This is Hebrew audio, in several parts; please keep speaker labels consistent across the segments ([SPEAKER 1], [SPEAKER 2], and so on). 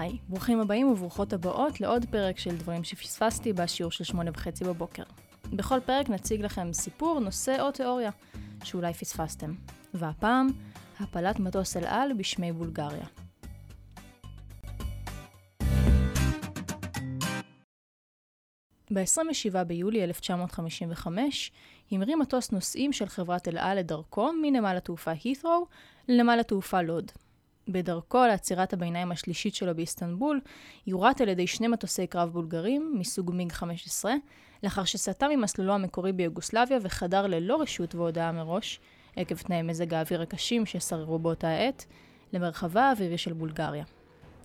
[SPEAKER 1] היי, ברוכים הבאים וברוכות הבאות לעוד פרק של דברים שפספסתי בשיעור של שמונה וחצי בבוקר. בכל פרק נציג לכם סיפור, נושא או תיאוריה שאולי פספסתם. והפעם, הפלת מטוס אל על בשמי בולגריה. ב-27 ביולי 1955 המריא מטוס נוסעים של חברת אל על לדרכו מנמל התעופה הית'רו לנמל התעופה לוד. בדרכו לעצירת הביניים השלישית שלו באיסטנבול, יורט על ידי שני מטוסי קרב בולגרים מסוג מיג 15, לאחר שסטה ממסלולו המקורי ביוגוסלביה וחדר ללא רשות והודעה מראש, עקב תנאי מזג האוויר הקשים ששררו באותה עת, למרחבה האווירי של בולגריה.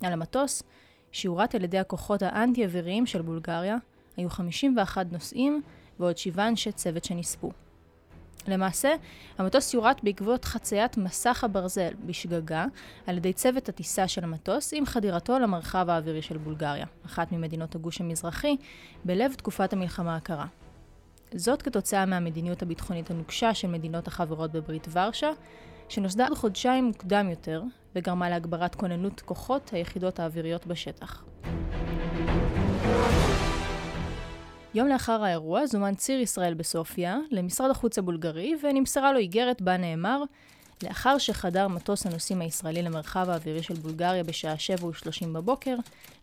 [SPEAKER 1] על המטוס, שיורט על ידי הכוחות האנטי-אוויריים של בולגריה, היו 51 נוסעים ועוד שבעה אנשי צוות שנספו. למעשה, המטוס יורט בעקבות חציית מסך הברזל בשגגה על ידי צוות הטיסה של המטוס עם חדירתו למרחב האווירי של בולגריה, אחת ממדינות הגוש המזרחי, בלב תקופת המלחמה הקרה. זאת כתוצאה מהמדיניות הביטחונית הנוקשה של מדינות החברות בברית ורשה, שנוסדה חודשיים מוקדם יותר, וגרמה להגברת כוננות כוחות היחידות האוויריות בשטח. יום לאחר האירוע זומן ציר ישראל בסופיה למשרד החוץ הבולגרי ונמסרה לו איגרת בה נאמר לאחר שחדר מטוס הנוסעים הישראלי למרחב האווירי של בולגריה בשעה 7:30 בבוקר,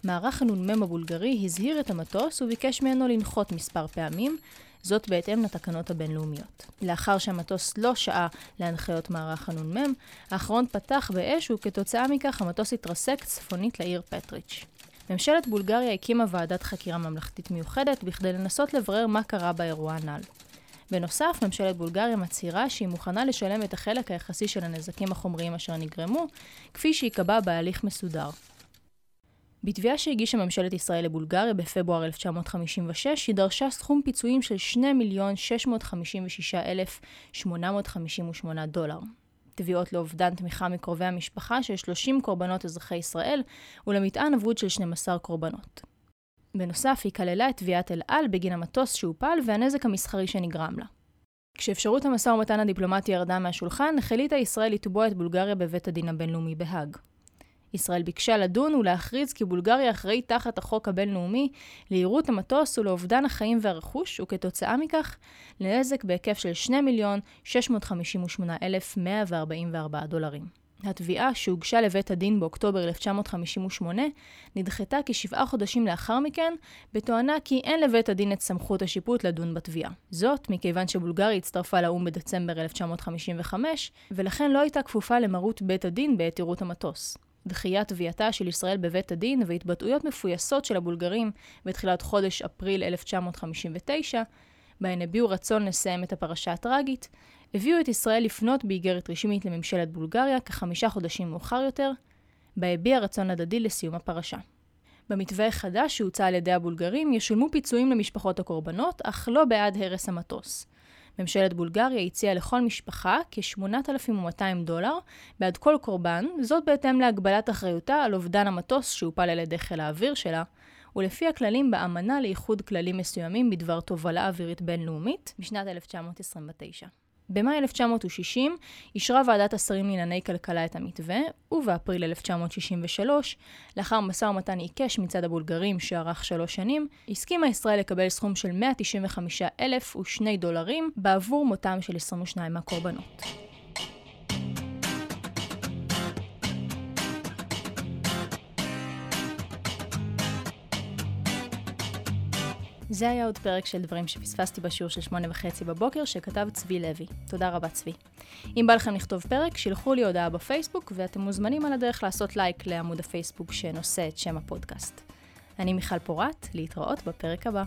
[SPEAKER 1] מערך הנ"מ הבולגרי הזהיר את המטוס וביקש ממנו לנחות מספר פעמים, זאת בהתאם לתקנות הבינלאומיות. לאחר שהמטוס לא שעה להנחיות מערך הנ"מ, האחרון פתח באש וכתוצאה מכך המטוס התרסק צפונית לעיר פטריץ'. ממשלת בולגריה הקימה ועדת חקירה ממלכתית מיוחדת בכדי לנסות לברר מה קרה באירוע הנ"ל. בנוסף, ממשלת בולגריה מצהירה שהיא מוכנה לשלם את החלק היחסי של הנזקים החומריים אשר נגרמו, כפי שייקבע בהליך מסודר. בתביעה שהגישה ממשלת ישראל לבולגריה בפברואר 1956, היא דרשה סכום פיצויים של 2,656,858 דולר. תביעות לאובדן תמיכה מקרובי המשפחה של 30 קורבנות אזרחי ישראל ולמטען אבוד של 12 קורבנות. בנוסף, היא כללה את תביעת אל על בגין המטוס שהופל והנזק המסחרי שנגרם לה. כשאפשרות המשא ומתן הדיפלומטי ירדה מהשולחן, החליטה ישראל לתבוע את בולגריה בבית הדין הבינלאומי בהאג. ישראל ביקשה לדון ולהכריז כי בולגריה אחראית תחת החוק הבינלאומי ליירוט המטוס ולאובדן החיים והרכוש, וכתוצאה מכך לנזק בהיקף של 2,658,144 דולרים. התביעה שהוגשה לבית הדין באוקטובר 1958 נדחתה כשבעה חודשים לאחר מכן, בתואנה כי אין לבית הדין את סמכות השיפוט לדון בתביעה. זאת מכיוון שבולגריה הצטרפה לאו"ם בדצמבר 1955, ולכן לא הייתה כפופה למרות בית הדין בעת עירות המטוס. דחיית תביעתה של ישראל בבית הדין והתבטאויות מפויסות של הבולגרים בתחילת חודש אפריל 1959, בהן הביעו רצון לסיים את הפרשה הטראגית, הביאו את ישראל לפנות באיגרת רשמית לממשלת בולגריה כחמישה חודשים מאוחר יותר, בה הביע רצון הדדי לסיום הפרשה. במתווה החדש שהוצע על ידי הבולגרים ישולמו פיצויים למשפחות הקורבנות, אך לא בעד הרס המטוס. ממשלת בולגריה הציעה לכל משפחה כ-8,200 דולר בעד כל קורבן, זאת בהתאם להגבלת אחריותה על אובדן המטוס שהופל על ידי חיל האוויר שלה, ולפי הכללים באמנה לאיחוד כללים מסוימים בדבר תובלה אווירית בינלאומית משנת 1929. במאי 1960 אישרה ועדת השרים לענייני כלכלה את המתווה, ובאפריל 1963, לאחר משא ומתן עיקש מצד הבולגרים שארך שלוש שנים, הסכימה ישראל לקבל סכום של 195,002 דולרים בעבור מותם של 22 מהקורבנות. זה היה עוד פרק של דברים שפספסתי בשיעור של שמונה וחצי בבוקר, שכתב צבי לוי. תודה רבה צבי. אם בא לכם לכתוב פרק, שילחו לי הודעה בפייסבוק, ואתם מוזמנים על הדרך לעשות לייק לעמוד הפייסבוק שנושא את שם הפודקאסט. אני מיכל פורת, להתראות בפרק הבא.